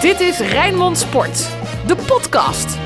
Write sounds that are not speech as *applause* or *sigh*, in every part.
Dit is Rijnmond Sport, de podcast.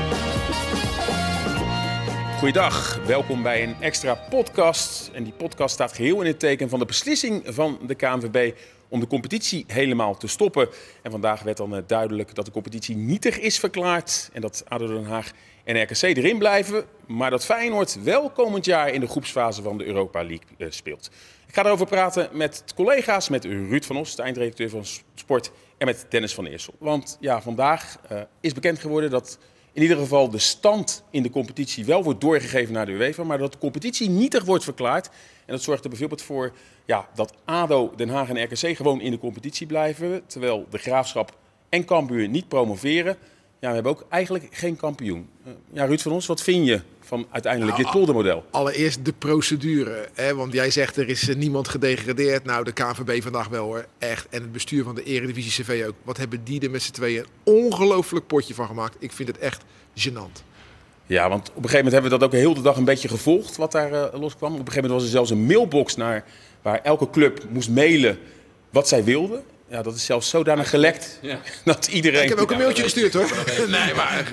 Goeiedag, welkom bij een extra podcast. En die podcast staat geheel in het teken van de beslissing van de KNVB om de competitie helemaal te stoppen. En vandaag werd dan eh, duidelijk dat de competitie nietig is verklaard en dat ADO Den Haag en RKC erin blijven, maar dat Feyenoord wel komend jaar in de groepsfase van de Europa League eh, speelt. Ik ga erover praten met collega's, met Ruud van Os, de eindredacteur van Sport, en met Dennis van Eersel. Want ja, vandaag uh, is bekend geworden dat in ieder geval de stand in de competitie wel wordt doorgegeven naar de UEFA, maar dat de competitie nietig wordt verklaard. En dat zorgt er bijvoorbeeld voor ja, dat ADO, Den Haag en RKC gewoon in de competitie blijven, terwijl de Graafschap en Cambuur niet promoveren. Ja, we hebben ook eigenlijk geen kampioen. Uh, ja, Ruud van ons, wat vind je van uiteindelijk Nou, dit poldermodel? Allereerst de procedure. Hè? Want jij zegt er is eh, niemand gedegradeerd. Nou, de KNVB vandaag wel hoor. Echt. En het bestuur van de Eredivisie CV ook. Wat hebben die er met z'n tweeën een ongelooflijk potje van gemaakt. Ik vind het echt gênant. Ja, want op een gegeven moment hebben we dat ook heel de dag een beetje gevolgd, wat daar uh, loskwam. Op een gegeven moment was er zelfs een mailbox naar, waar elke club moest mailen wat zij wilde. Ja, dat is zelfs zodanig gelekt Ja. *laughs* dat iedereen... Ik heb ook een mailtje gestuurd hoor. *laughs* Nee, maar...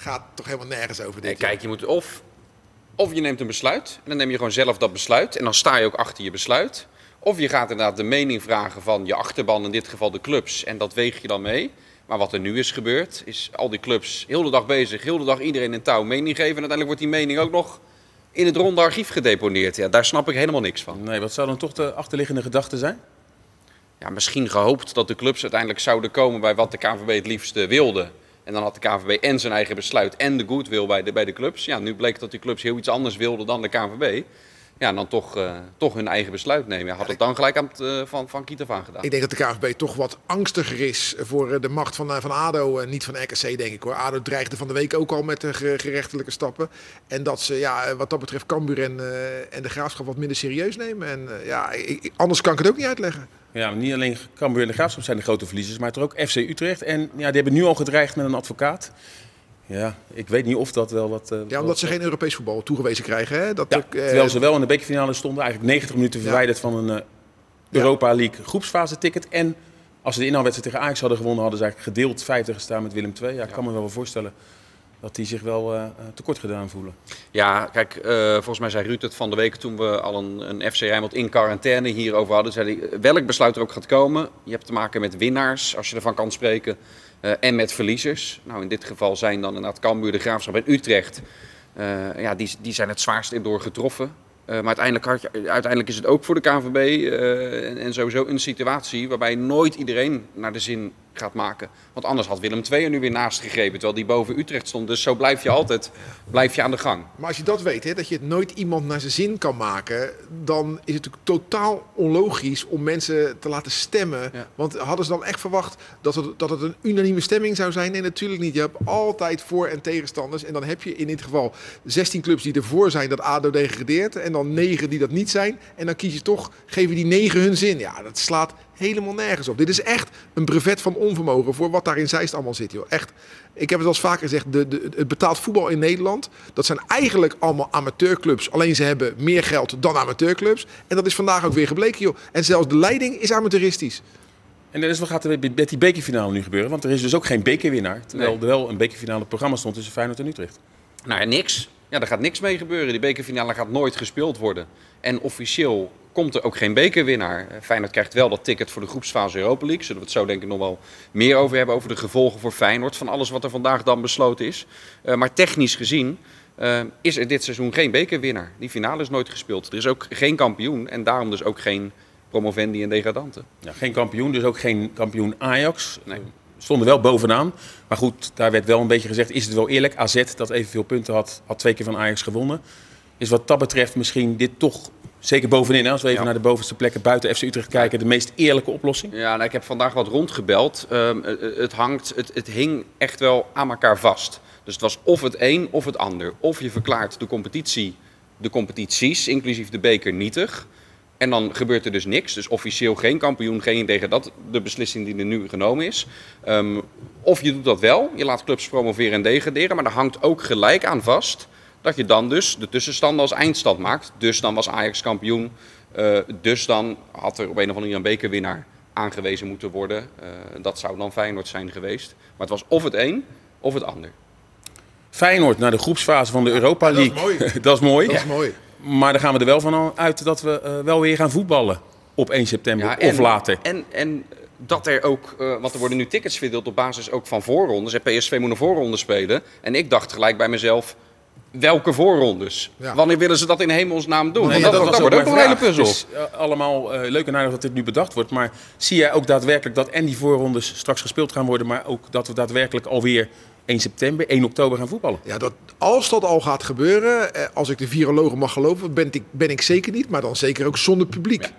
Gaat toch helemaal nergens over Nee, dit. kijk, je moet of, of je neemt een besluit en dan neem je gewoon zelf dat besluit en dan sta je ook achter je besluit. Of je gaat inderdaad de mening vragen van je achterban, in dit geval de clubs, en dat weeg je dan mee. Maar wat er nu is gebeurd, is al die clubs heel de dag bezig, heel de dag iedereen in touw mening geven. En uiteindelijk wordt die mening ook nog in het ronde archief gedeponeerd. Ja, daar snap ik helemaal niks van. Nee, wat zou dan toch de achterliggende gedachte zijn? Ja, misschien gehoopt dat de clubs uiteindelijk zouden komen bij wat de KNVB het liefste wilde. En dan had de KNVB en zijn eigen besluit en de goodwill bij de, bij de clubs. Ja, nu bleek dat die clubs heel iets anders wilden dan de KNVB. Ja, dan toch, eh, toch hun eigen besluit nemen. Ja, had het dan gelijk aan het, eh, van, van Kiet af aan gedaan. Ik denk dat de KNVB toch wat angstiger is voor eh, de macht van, van ADO en niet van RKC, denk ik hoor. ADO dreigde van de week ook al met de ge- gerechtelijke stappen. En dat ze ja, wat dat betreft Cambuur en, eh, en de Graafschap wat minder serieus nemen. En ja, ik- anders kan ik het ook niet uitleggen. Ja, maar niet alleen Cambuur en de Graafschap zijn de grote verliezers, maar toch ook FC Utrecht. En ja, die hebben nu al gedreigd met een advocaat. Ja, ik weet niet of dat wel wat... eh, Ja, omdat wat- ze geen Europees voetbal toegewezen krijgen. Hè? Dat Ja, ook, eh, terwijl ze wel in de bekerfinale stonden, eigenlijk 90 minuten Ja. verwijderd van een eh, Europa League groepsfase ticket. En als ze de inhaalwedstrijd tegen Ajax hadden gewonnen, hadden ze eigenlijk gedeeld 50 gestaan met Willem II. Ja, ik kan me wel wel voorstellen dat die zich wel tekort gedaan voelen. Ja, kijk, eh, volgens mij zei Ruud het van de week toen we al een, een FC Rijnmond in quarantaine hierover hadden. Zei hij, welk besluit er ook gaat komen, je hebt te maken met winnaars, als je ervan kan spreken, eh, en met verliezers. Nou, in dit geval zijn dan inderdaad Cambuur, de Graafschap en Utrecht. Eh, ja, die, die zijn het zwaarst in door getroffen. Eh, maar uiteindelijk, had je, uiteindelijk is het ook voor de KNVB en, en sowieso een situatie waarbij nooit iedereen naar de zin gaat maken. Want anders had Willem II er nu weer naast gegrepen, terwijl die boven Utrecht stond. Dus zo blijf je altijd blijf je aan de gang. Maar als je dat weet, hè, dat je het nooit iemand naar zijn zin kan maken, dan is het natuurlijk totaal onlogisch om mensen te laten stemmen. Ja. Want hadden ze dan echt verwacht dat het, dat het een unanieme stemming zou zijn? Nee, natuurlijk niet. Je hebt altijd voor- en tegenstanders. En dan heb je in dit geval 16 clubs die ervoor zijn dat ADO degradeert. En dan 9 die dat niet zijn. En dan kies je toch, geven die 9 hun zin. Ja, dat slaat helemaal nergens op. Dit is echt een brevet van onvermogen voor wat daar in Zeist allemaal zit. Joh. Echt. Ik heb het al eens vaker gezegd, de, de, het betaald voetbal in Nederland, dat zijn eigenlijk allemaal amateurclubs. Alleen ze hebben meer geld dan amateurclubs. En dat is vandaag ook weer gebleken, joh. En zelfs de leiding is amateuristisch. En Dennis, wat gaat er met die bekerfinale nu gebeuren? Want er is dus ook geen bekerwinnaar. Terwijl Nee. er wel een bekerfinale programma stond tussen Feyenoord en Utrecht. Nou ja, niks. Ja, daar gaat niks mee gebeuren. Die bekerfinale gaat nooit gespeeld worden. En officieel komt er ook geen bekerwinnaar. Eh, Feyenoord krijgt wel dat ticket voor de groepsfase Europa League. Zullen we het zo denk ik nog wel meer over hebben. Over de gevolgen voor Feyenoord. Van alles wat er vandaag dan besloten is. Eh, maar technisch gezien eh, is er dit seizoen geen bekerwinnaar. Die finale is nooit gespeeld. Er is ook geen kampioen. En daarom dus ook geen promovendi en degradanten. Ja, geen kampioen, dus ook geen kampioen Ajax. Nee. Stonden wel bovenaan. Maar goed, daar werd wel een beetje gezegd, is het wel eerlijk? AZ, dat evenveel punten had, had twee keer van Ajax gewonnen. Is wat dat betreft misschien dit toch, zeker bovenin, hè, als we even Ja. naar de bovenste plekken buiten FC Utrecht kijken, de meest eerlijke oplossing? Ja, nou, ik heb vandaag wat rondgebeld. Ehm, eh, eh, het, hangt, het, het hing echt wel aan elkaar vast. Dus het was of het een of het ander. Of je verklaart de competitie, de competities, inclusief de beker, nietig. En dan gebeurt er dus niks. Dus officieel geen kampioen, geen tegen dat de beslissing die er nu genomen is. Ehm, of je doet dat wel, je laat clubs promoveren en degraderen. Maar daar hangt ook gelijk aan vast dat je dan dus de tussenstanden als eindstand maakt. Dus dan was Ajax kampioen. eh, dus dan had er op een of andere manier een bekerwinnaar aangewezen moeten worden. Eh, dat zou dan Feyenoord zijn geweest. Maar het was of het een of het ander. Feyenoord naar de groepsfase van de Europa dat is League. mooi. *laughs* dat is mooi. Dat is mooi. Maar dan gaan we er wel van uit dat we eh, wel weer gaan voetballen op 1 september of later. En, en dat er ook, eh, want er worden nu tickets verdeeld op basis ook van voorrondes. En PSV moet een voorronde spelen. En ik dacht gelijk bij mezelf, welke voorrondes? Ja. Wanneer willen ze dat in hemelsnaam doen? Nee, Want dat, dat wordt ook een hele puzzel. Het is eh, allemaal eh, leuk en aardig dat dit nu bedacht wordt. Maar zie jij ook daadwerkelijk dat en die voorrondes straks gespeeld gaan worden... maar ook dat we daadwerkelijk alweer 1 september, 1 oktober gaan voetballen? Ja, dat, als dat al gaat gebeuren, eh, als ik de virologen mag geloven, ben ik, ben ik zeker niet. Maar dan zeker ook zonder publiek. Ja.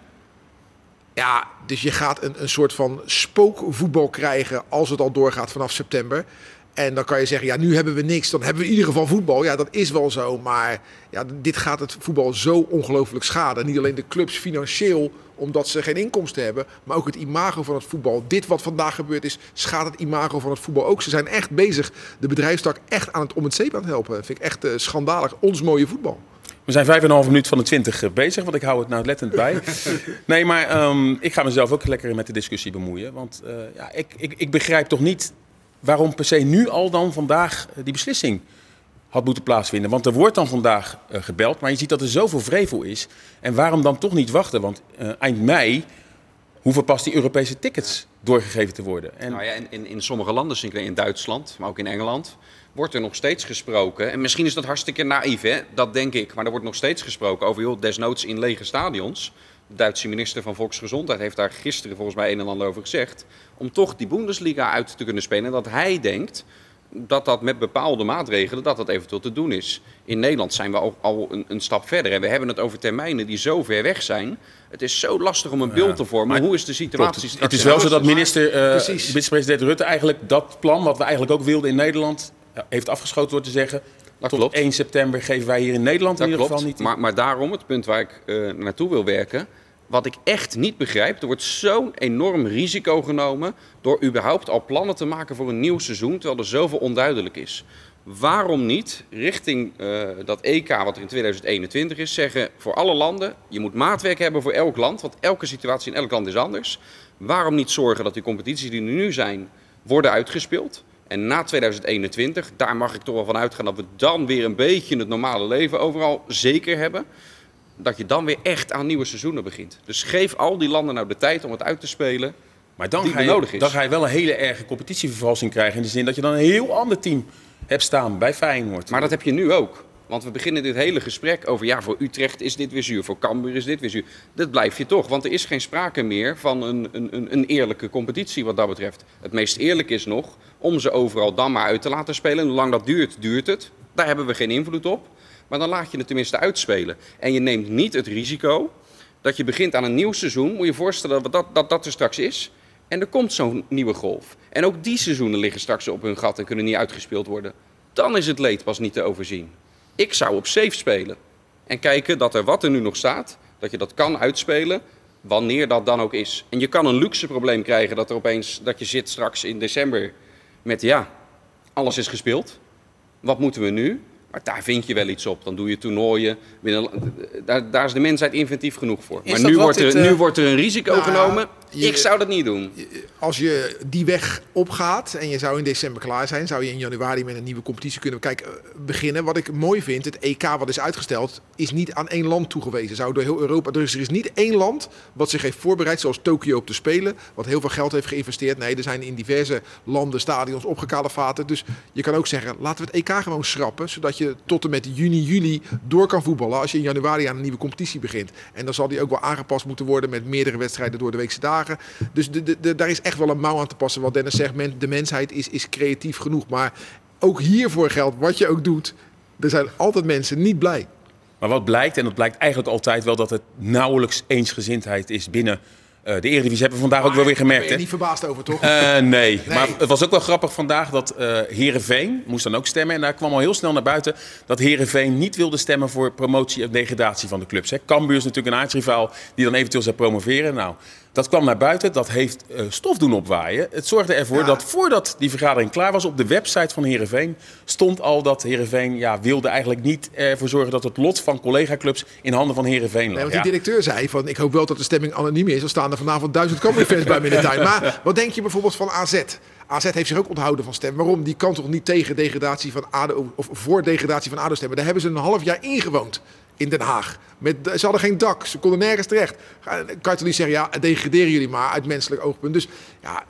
Ja, dus je gaat een, een soort van spookvoetbal krijgen als het al doorgaat vanaf september. En dan kan je zeggen, ja, nu hebben we niks, dan hebben we in ieder geval voetbal. Ja, dat is wel zo, maar ja, dit gaat het voetbal zo ongelooflijk schaden. Niet alleen de clubs financieel, omdat ze geen inkomsten hebben, maar ook het imago van het voetbal. Dit wat vandaag gebeurd is, schaadt het imago van het voetbal ook. Ze zijn echt bezig, de bedrijfstak echt aan het om het zeep aan het helpen. Dat vind ik echt eh, schandalig, ons mooie voetbal. We zijn vijf en een half minuut van de twintig eh, bezig, want ik hou het nauwlettend bij. *laughs* nee, maar ehm, ik ga mezelf ook lekker met de discussie bemoeien. Want eh, ja, ik, ik, ik begrijp toch niet waarom per se nu al dan vandaag eh, die beslissing had moeten plaatsvinden. Want er wordt dan vandaag eh, gebeld, maar je ziet dat er zoveel vrevel is. En waarom dan toch niet wachten? Want eh, eind mei hoeven pas die Europese tickets doorgegeven te worden. En Nou ja, in, in, sommige landen, ik in Duitsland, maar ook in Engeland, wordt er nog steeds gesproken. En misschien is dat hartstikke naïef, hè? dat denk ik. Maar er wordt nog steeds gesproken over, joh, desnoods in lege stadions. De Duitse minister van Volksgezondheid heeft daar gisteren volgens mij een en ander over gezegd. Om toch die Bundesliga uit te kunnen spelen. En dat hij denkt dat dat met bepaalde maatregelen dat dat eventueel te doen is. In Nederland zijn we al, al een, een stap verder. En we hebben het over termijnen die zo ver weg zijn. Het is zo lastig om een beeld te vormen. maar Hoe is de situatie Klopt. Het is wel zo dat minister, eh, Precies. minister-president Rutte eigenlijk dat plan, wat we eigenlijk ook wilden in Nederland, heeft afgeschoten door te zeggen. Dat tot klopt. 1 september geven wij hier in Nederland in ieder klopt. geval niet. Maar, maar daarom het punt waar ik eh, naartoe wil werken. Wat ik echt niet begrijp, er wordt zo'n enorm risico genomen door überhaupt al plannen te maken voor een nieuw seizoen, terwijl er zoveel onduidelijk is. Waarom niet richting eh, dat EK wat er in 2021 is, zeggen voor alle landen, je moet maatwerk hebben voor elk land, want elke situatie in elk land is anders. Waarom niet zorgen dat die competities die er nu zijn, worden uitgespeeld? En na 2021, daar mag ik toch wel van uitgaan dat we dan weer een beetje het normale leven overal zeker hebben. Dat je dan weer echt aan nieuwe seizoenen begint. Dus geef al die landen nou de tijd om het uit te spelen. Maar dan die ga, je, nodig is. dan ga je wel een hele erge competitievervalsing krijgen. In de zin dat je dan een heel ander team hebt staan bij Feyenoord. Maar dat heb je nu ook. Want we beginnen dit hele gesprek over, ja, voor Utrecht is dit weer zuur, voor Cambuur is dit weer zuur. Dat blijf je toch, want er is geen sprake meer van een, een, een- een eerlijke competitie wat dat betreft. Het meest eerlijk is nog om ze overal dan maar uit te laten spelen. En hoe lang dat duurt, duurt het. Daar hebben we geen invloed op. Maar dan laat je het tenminste uitspelen. En je neemt niet het risico dat je begint aan een nieuw seizoen. Moet je je voorstellen dat dat, dat, dat er straks is. En er komt zo'n nieuwe golf. En ook die seizoenen liggen straks op hun gat en kunnen niet uitgespeeld worden. Dan is het leed pas niet te overzien. Ik zou op safe spelen. En kijken dat er wat er nu nog staat, dat je dat kan uitspelen, wanneer dat dan ook is. En je kan een luxe probleem krijgen dat er opeens, dat je zit straks in december met ja, alles is gespeeld. Wat moeten we nu? Maar daar vind je wel iets op. Dan doe je toernooien. Binnen, daar, daar is de mensheid inventief genoeg voor. Is maar nu wordt, er, dit, eh, nu wordt er een risico nou, genomen. je- Ik zou dat niet doen. Als je die weg opgaat en je zou in december klaar zijn, zou je in januari met een nieuwe competitie kunnen kijk, eh, beginnen. Wat ik mooi vind, het EK wat is uitgesteld, is niet aan één land toegewezen. Zou door heel Europa, dus er is niet één land wat zich heeft voorbereid, zoals Tokio op te spelen, wat heel veel geld heeft geïnvesteerd. Nee, er zijn in diverse landen stadions opgekalefaterd. Dus je kan ook zeggen, laten we het EK gewoon schrappen, zodat je tot en met juni, juli door kan voetballen als je in januari aan een nieuwe competitie begint. En dan zal die ook wel aangepast moeten worden met meerdere wedstrijden door de weekse dagen. Dus de, de- daar is echt wel een mouw aan te passen. Wat Dennis zegt, men, de mensheid is, is creatief genoeg. Maar ook hiervoor geldt, wat je ook doet, er zijn altijd mensen niet blij. Maar wat blijkt, en dat blijkt eigenlijk altijd wel, dat het nauwelijks eensgezindheid is binnen eh, de Eredivisie. Hebben we vandaag ook wel weer Daar ben gemerkt. je niet verbaasd over, toch? Eh, nee. maar het was ook wel grappig vandaag dat eh Herenveen moest dan ook stemmen. En daar kwam al heel snel naar buiten dat Herenveen niet wilde stemmen voor promotie of degradatie van de clubs. Hè. Cambuur is natuurlijk een aardsrivaal die dan eventueel zou promoveren. Nou, Dat kwam naar buiten, dat heeft eh, stof doen opwaaien. Het zorgde ervoor Ja. dat voordat die vergadering klaar was... op de website van Heerenveen stond al dat Heerenveen ja, wilde eigenlijk niet ervoor zorgen... dat het lot van collega-clubs in handen van Heerenveen lag. Nee, want die directeur zei van, ik hoop wel dat de stemming anoniem is. Dan staan er vanavond duizend Cambuur-fans bij me in de tuin. Maar *laughs* wat denk je bijvoorbeeld van AZ? AZ heeft zich ook onthouden van stem. Waarom? Die kan toch niet tegen degradatie van ADO, of voor degradatie van ADO stemmen. Daar hebben ze een half jaar ingewoond in Den Haag. Met, ze hadden geen dak, ze konden nergens terecht. Kan je zeggen, ja, degraderen jullie maar uit menselijk oogpunt. Dus ja,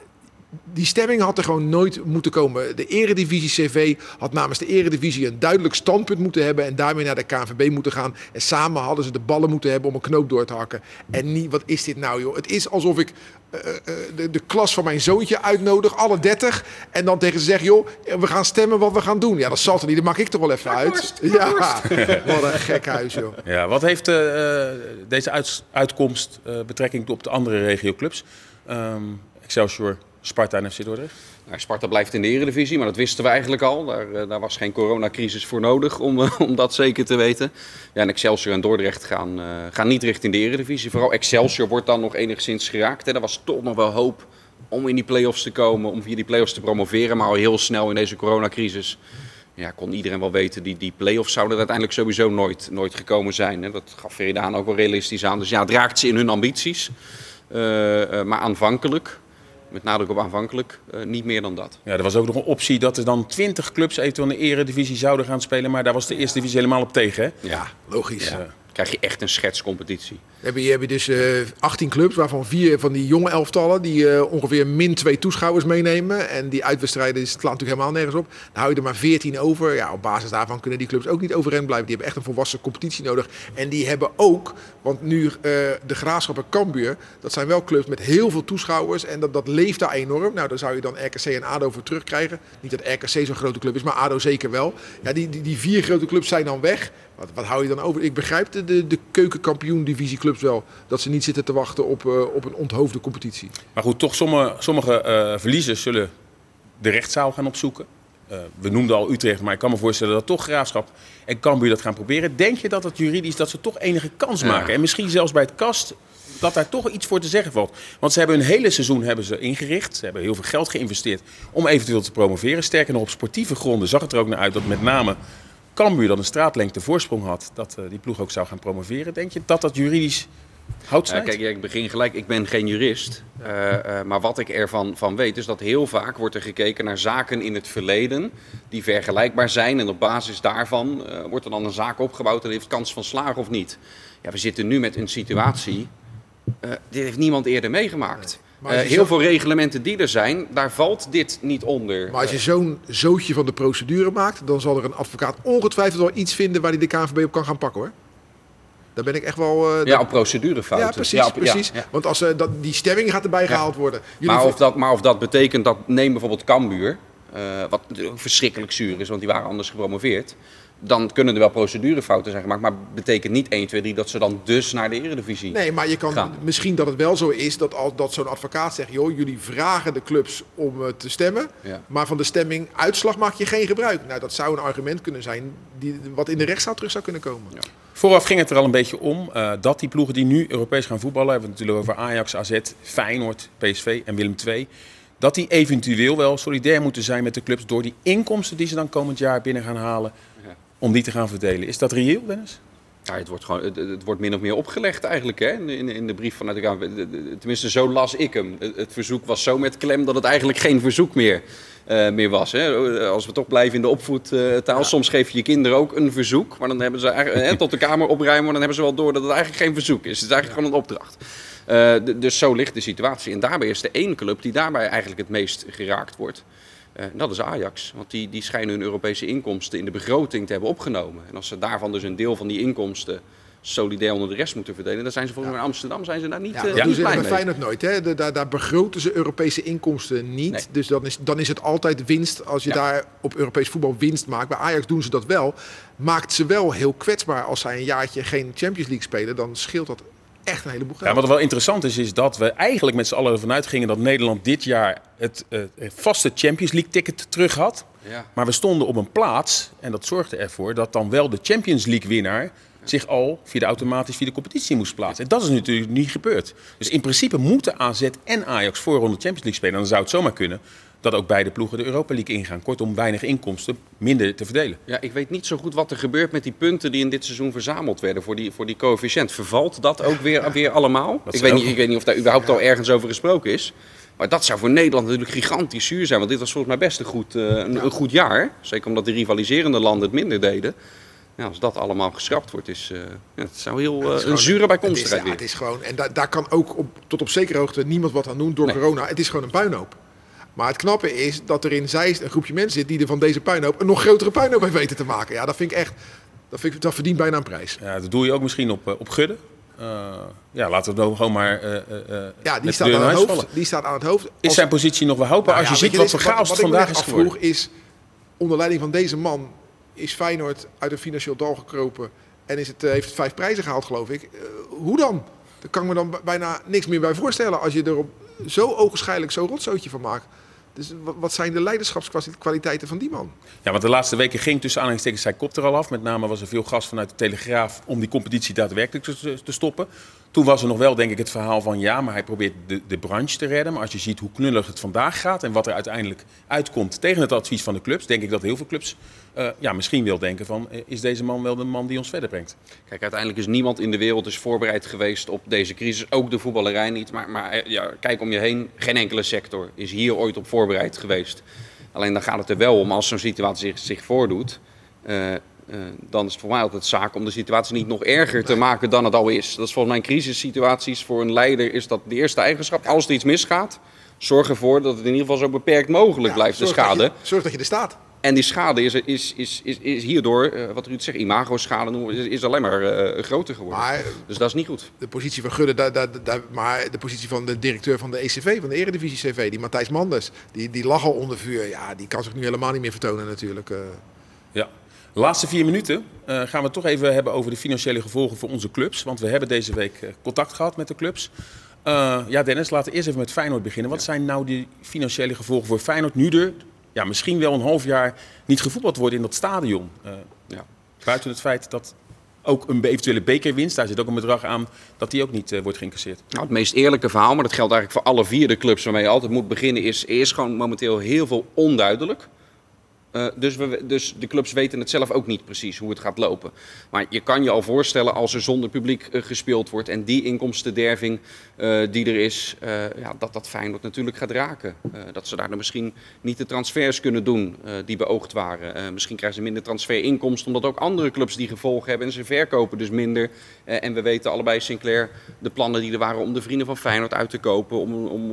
die stemming had er gewoon nooit moeten komen. De Eredivisie CV had namens de Eredivisie een duidelijk standpunt moeten hebben en daarmee naar de KNVB moeten gaan. En samen hadden ze de ballen moeten hebben om een knoop door te hakken. En niet, wat is dit nou joh? Het is alsof ik eh, eh, de, de klas van mijn zoontje uitnodig, alle 30, en dan tegen ze zeg, joh, we gaan stemmen wat we gaan doen. Ja, dat zal toch niet, dat maak ik toch wel even uit. Ja, *laughs* wat een gek huis joh. Ja, wat heeft eh, deze uitkomst eh, betrekking op de andere regioclubs? Ehm Excelsior, Sparta en FC Dordrecht? Nou, Sparta blijft in de eredivisie, maar dat wisten we eigenlijk al. Daar, eh, daar was geen coronacrisis voor nodig om, eh, om dat zeker te weten. Ja, en Excelsior en Dordrecht gaan, eh, gaan niet richting de eredivisie. Vooral Excelsior wordt dan nog enigszins geraakt. Hè. Er was toch nog wel hoop om in die play-offs te komen, om via die play-offs te promoveren. Maar al heel snel in deze coronacrisis ja, kon iedereen wel weten, die, die play-offs zouden uiteindelijk sowieso nooit, nooit gekomen zijn. Hè. Dat gaf Veridaan ook wel realistisch aan. Dus ja, het raakt ze in hun ambities. Maar aanvankelijk, met nadruk op aanvankelijk, eh, niet meer dan dat. Ja, er was ook nog een optie dat er dan 20 clubs eventueel in de eredivisie zouden gaan spelen. Maar daar was de eerste divisie helemaal op tegen. Hè? Ja, Logisch. Ja. Krijg je echt een schetscompetitie. Heb je, heb je dus eh 18 clubs, waarvan vier van die jonge elftallen die eh, ongeveer min twee toeschouwers meenemen. En die uitwedstrijden slaan natuurlijk helemaal nergens op. Dan hou je er maar 14 over. Ja, op basis daarvan kunnen die clubs ook niet overeind blijven. Die hebben echt een volwassen competitie nodig. En die hebben ook, want nu eh, de Graafschap en Cambuur, dat zijn wel clubs met heel veel toeschouwers. En dat, dat leeft daar enorm. Nou, daar zou je dan RKC en ADO voor terugkrijgen. Niet dat RKC zo'n grote club is, maar ADO zeker wel. Ja, die, die, die vier grote clubs zijn dan weg. Wat, wat hou je dan over? Ik begrijp de, de, de keukenkampioen-divisieclubs wel. Dat ze niet zitten te wachten op, eh, op een onthoofde competitie. Maar goed, toch sommige, sommige eh, verliezers zullen de rechtszaal gaan opzoeken. Eh, we noemden al Utrecht, maar ik kan me voorstellen dat toch Graafschap en Cambuur dat gaan proberen. Denk je dat het juridisch dat ze toch enige kans Ja. maken? En misschien zelfs bij het kast dat daar toch iets voor te zeggen valt. Want ze hebben hun hele seizoen hebben ze ingericht. Ze hebben heel veel geld geïnvesteerd om eventueel te promoveren. Sterker nog, op sportieve gronden zag het er ook naar uit dat met name Cambuur dan een straatlengte voorsprong had. Dat eh, die ploeg ook zou gaan promoveren. Denk je dat dat juridisch houdt Ja, kijk, ik begin gelijk, ik ben geen jurist. Eh, eh, maar wat ik ervan van weet, is dat heel vaak wordt er gekeken naar zaken in het verleden die vergelijkbaar zijn. En op basis daarvan wordt er dan een zaak opgebouwd en heeft kans van slagen of niet. Ja, we zitten nu met een situatie, dit heeft niemand eerder meegemaakt. Maar Eh, heel zo- veel reglementen die er zijn, daar valt dit niet onder. Maar als je zo'n zootje van de procedure maakt, dan zal er een advocaat ongetwijfeld wel iets vinden waar hij de KNVB op kan gaan pakken hoor. Daar ben ik echt wel. eh, ja, op procedurefouten. ja, precies. Ja, op- precies. ja. Want als eh, dat, die stemming gaat erbij gehaald worden. Jullie Maar of, dat, maar of dat betekent dat, neem bijvoorbeeld Cambuur, eh, wat natuurlijk verschrikkelijk zuur is, want die waren anders gepromoveerd. Dan kunnen er wel procedurefouten zijn gemaakt, maar betekent niet 1, 2, 3 dat ze dan dus naar de Eredivisie. Nee, maar je kan gaan. misschien dat het wel zo is dat, als, dat zo'n advocaat zegt: joh, jullie vragen de clubs om eh, te stemmen. Ja. Maar van de stemming uitslag maak je geen gebruik. Nou, dat zou een argument kunnen zijn die, wat in de rechtszaal terug zou kunnen komen. Vooraf ging het er al een beetje om eh, dat die ploegen die nu Europees gaan voetballen, hebben we het natuurlijk over Ajax, AZ, Feyenoord, PSV en Willem II, dat die eventueel wel solidair moeten zijn met de clubs door die inkomsten die ze dan komend jaar binnen gaan halen. Om die te gaan verdelen. Is dat reëel, Dennis? Ja, het, wordt gewoon, het, het wordt min of meer opgelegd eigenlijk hè? In, in, in de brief vanuit de de- Tenminste, zo las ik hem. Het, het verzoek was zo met klem dat het eigenlijk geen verzoek meer, eh, meer was. Hè? Als we toch blijven in de opvoedtaal. Soms geef je je kinderen ook een verzoek. Maar dan hebben ze hè, tot de kamer opruimen. Maar dan hebben ze wel door dat het eigenlijk geen verzoek is. Het is eigenlijk gewoon een opdracht. Eh, dus zo ligt de situatie. En daarbij is de één club die daarbij eigenlijk het meest geraakt wordt. Eh, dat is Ajax. Want die, die schijnen hun Europese inkomsten in de begroting te hebben opgenomen. En als ze daarvan dus een deel van die inkomsten solidair onder de rest moeten verdelen, dan zijn ze volgens mij in Amsterdam zijn ze daar niet, Ja, niet blij bij mee. Feyenoord nooit. Hè? De- daar, daar begroten ze Europese inkomsten niet. Nee. Dus dan is, dan is het altijd winst als je Ja. daar op Europees voetbal winst maakt. Bij Ajax doen ze dat wel. Maakt ze wel heel kwetsbaar als zij een jaartje geen Champions League spelen. Dan scheelt dat echt een heleboel Ja, geld. wat wel interessant is, is dat we eigenlijk met z'n allen ervan uitgingen dat Nederland dit jaar het eh, vaste Champions League ticket terug had. Ja. Maar we stonden op een plaats en dat zorgde ervoor dat dan wel de Champions League winnaar zich al via de automatisch via de competitie moest plaatsen. En dat is natuurlijk niet gebeurd. Dus in principe moeten AZ en Ajax voor ronde Champions League spelen. En dan zou het zomaar kunnen dat ook beide ploegen de Europa League ingaan. Kortom, weinig inkomsten, minder te verdelen. Ja, ik weet niet zo goed wat er gebeurt met die punten die in dit seizoen verzameld werden voor die, voor die coëfficiënt. Vervalt dat ook weer, weer allemaal? Ik weet, niet, ik weet niet of daar überhaupt al ergens over gesproken is. Maar dat zou voor Nederland natuurlijk gigantisch zuur zijn. Want dit was volgens mij best een goed, uh, een, een, goed jaar. Zeker omdat de rivaliserende landen het minder deden. Ja, als dat allemaal geschrapt wordt, is, uh, ja, het zou heel uh, een zure bijkomstigheid het is, ja, het is gewoon, En da daar kan ook op, tot op zekere hoogte niemand wat aan doen door nee. corona. Het is gewoon een puinhoop. Maar het knappe is dat er in Zeist een groepje mensen zit die er van deze puinhoop een nog grotere puinhoop heeft weten te maken. Ja, dat vind ik echt, dat, vind ik, dat verdient bijna een prijs. Ja, dat doe je ook misschien op, op Gudde. Uh, ja, laten we het gewoon maar. Uh, uh, ja, die staat, aan het hoofd, die staat aan het hoofd. Als... Is zijn positie nog wel hopen? Nou, als je ziet wat voor chaos vandaag is geworden. is, onder leiding van deze man, is Feyenoord uit een financieel dal gekropen. En is het, heeft het vijf prijzen gehaald, geloof ik. hoe dan? Daar kan ik me dan bijna niks meer bij voorstellen. Als je er op zo ogenschijnlijk zo'n rotzootje van maakt. Dus wat zijn de leiderschapskwaliteiten van die man? Ja, want de laatste weken ging tussen aanhalingstekens zijn kop er al af. Met name was er veel gas vanuit de Telegraaf om die competitie daadwerkelijk te, te stoppen. Toen was er nog wel, denk ik, het verhaal van ja, maar hij probeert de, de branche te redden. Maar als je ziet hoe knullig het vandaag gaat en wat er uiteindelijk uitkomt tegen het advies van de clubs, denk ik dat heel veel clubs uh, ja, misschien wil denken van uh, is deze man wel de man die ons verder brengt. Kijk, uiteindelijk is niemand in de wereld dus voorbereid geweest op deze crisis. Ook de voetballerij niet. Maar, maar uh, ja, kijk om je heen, geen enkele sector is hier ooit op voorbereid geweest. Alleen dan gaat het er wel om als zo'n situatie zich, zich voordoet. Dan is het voor mij altijd zaak om de situatie niet nog erger te maken dan het al is. Dat is volgens mij in crisissituaties voor een leider is dat de eerste eigenschap. Als er iets misgaat, zorg ervoor dat het in ieder geval zo beperkt mogelijk ja, blijft, de schade. Dat je, zorg dat je er staat. En die schade is, is, is, is, is hierdoor, uh, wat Ruud zegt, imago-schade noemen, is, is alleen maar uh, groter geworden. Maar, dus dat is niet goed. De positie van Gudde, da, da, da, maar de positie van de directeur van de ECV, van de Eredivisie CV, die Matthijs Manders, die, die lag al onder vuur. Ja, die kan zich nu helemaal niet meer vertonen natuurlijk. Uh. Ja, de laatste vier minuten uh, gaan we het toch even hebben over de financiële gevolgen voor onze clubs. Want we hebben deze week uh, contact gehad met de clubs. Uh, ja, Dennis, laten we eerst even met Feyenoord beginnen. Wat ja. zijn nou die financiële gevolgen voor Feyenoord nu er ja, misschien wel een half jaar niet gevoetbald wordt in dat stadion? ja. Buiten het feit dat ook een eventuele bekerwinst, daar zit ook een bedrag aan, dat die ook niet wordt geïncasseerd. Nou, het meest eerlijke verhaal, maar dat geldt eigenlijk voor alle vier de clubs waarmee je altijd moet beginnen, is eerst gewoon momenteel heel veel onduidelijk. Uh, dus, dus, de clubs weten het zelf ook niet precies hoe het gaat lopen. Maar je kan je al voorstellen als er zonder publiek uh, gespeeld wordt en die inkomstenderving uh, die er is, ja, dat dat Feyenoord natuurlijk gaat raken. dat ze daar misschien niet de transfers kunnen doen die beoogd waren. misschien krijgen ze minder transferinkomsten omdat ook andere clubs die gevolgen hebben en ze verkopen dus minder. en we weten allebei Sinclair de plannen die er waren om de vrienden van Feyenoord uit te kopen, om, om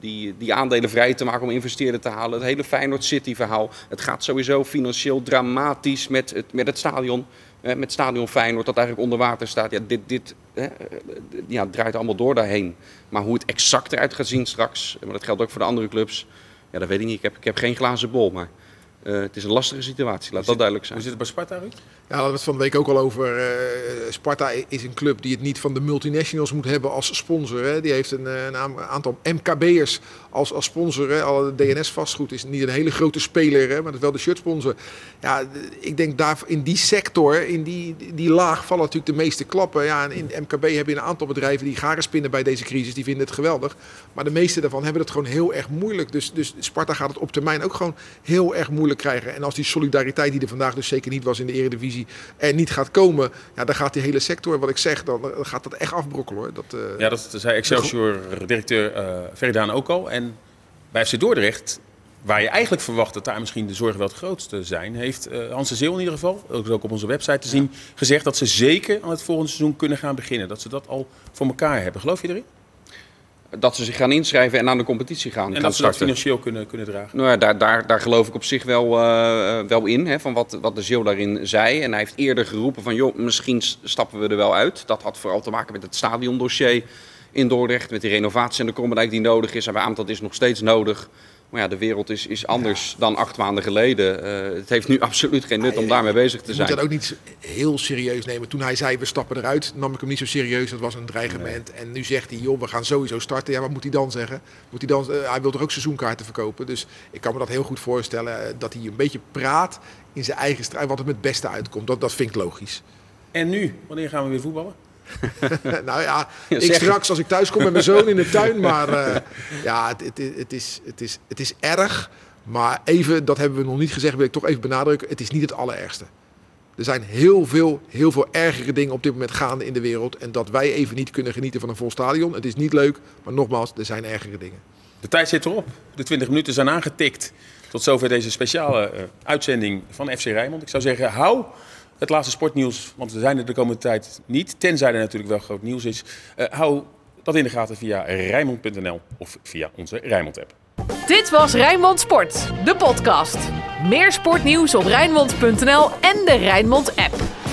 die, die aandelen vrij te maken om investeerders te halen. Het hele Feyenoord City verhaal. Het gaat sowieso financieel dramatisch met het, met het stadion. Eh, met stadion Feyenoord dat eigenlijk onder water staat. Ja, dit, dit eh, ja, draait allemaal door daarheen. Maar hoe het exact eruit gaat zien straks, maar dat geldt ook voor de andere clubs. Ja, dat weet ik niet. Ik heb, ik heb geen glazen bol, maar uh, het is een lastige situatie, laat dat duidelijk zijn. Hoe zit het bij Sparta, Ruud? Ja, we hadden het van de week ook al over. Uh, Sparta is een club die het niet van de multinationals moet hebben als sponsor. Hè. Die heeft een, een aantal MKB'ers als, als sponsor. Al DNS vastgoed is niet een hele grote speler, hè, maar dat is wel de shirtsponsor. Ja, ik denk daar in die sector, in die, die laag vallen natuurlijk de meeste klappen. Ja, en in MKB heb je een aantal bedrijven die garen spinnen bij deze crisis. Die vinden het geweldig. Maar de meeste daarvan hebben het gewoon heel erg moeilijk. Dus, dus Sparta gaat het op termijn ook gewoon heel erg moeilijk krijgen. En als die solidariteit die er vandaag dus zeker niet was in de Eredivisie er niet gaat komen, ja, dan gaat die hele sector, wat ik zeg, dan gaat dat echt afbrokkelen hoor. Dat, uh, ja, dat zei Excelsior-directeur uh, Veridaan ook al. En bij FC Dordrecht, waar je eigenlijk verwacht dat daar misschien de zorgen wel het grootste zijn, heeft uh, Hans de Zeel in ieder geval, ook op onze website te zien, ja. gezegd dat ze zeker aan het volgende seizoen kunnen gaan beginnen. Dat ze dat al voor elkaar hebben. Geloof je erin? Dat ze zich gaan inschrijven en aan de competitie gaan. En gaan dat ze dat financieel kunnen, kunnen dragen. Nou ja, daar, daar, daar geloof ik op zich wel, uh, wel in, hè, van wat, wat de Zeel daarin zei. En hij heeft eerder geroepen van, joh, misschien stappen we er wel uit. Dat had vooral te maken met het stadiondossier in Dordrecht, met die renovatie en de Krommendijk die nodig is. En bij Aantal is nog steeds nodig. Maar ja, de wereld is, is anders ja. dan acht maanden geleden. Uh, het heeft nu *laughs* absoluut geen nut om daarmee bezig te zijn. Je moet dat ook niet heel serieus nemen. Toen hij zei, we stappen eruit, nam ik hem niet zo serieus. Dat was een dreigement. Nee. En nu zegt hij, joh, we gaan sowieso starten. Ja, wat moet hij dan zeggen? Moet hij, dan, uh, hij wil toch ook seizoenkaarten verkopen? Dus ik kan me dat heel goed voorstellen. Uh, dat hij een beetje praat in zijn eigen strijd, wat er met het beste uitkomt. Dat, dat vind ik logisch. En nu? Wanneer gaan we weer voetballen? *laughs* nou ja, Ja, ik straks als ik thuis kom met mijn zoon in de tuin. Maar eh, ja, het, het, het, is, het, is, het is erg. Maar even, dat hebben we nog niet gezegd, wil ik toch even benadrukken. Het is niet het allerergste. Er zijn heel veel, heel veel ergere dingen op dit moment gaande in de wereld. En dat wij even niet kunnen genieten van een vol stadion. Het is niet leuk, maar nogmaals, er zijn ergere dingen. De tijd zit erop. De 20 minuten zijn aangetikt. Tot zover deze speciale eh, uitzending van FC Rijnmond. Ik zou zeggen, hou het laatste sportnieuws, want we zijn er de komende tijd niet. Tenzij er natuurlijk wel groot nieuws is. Eh, hou dat in de gaten via Rijnmond.nl of via onze Rijnmond-app. Dit was Rijnmond Sport, de podcast. Meer sportnieuws op Rijnmond.nl en de Rijnmond app.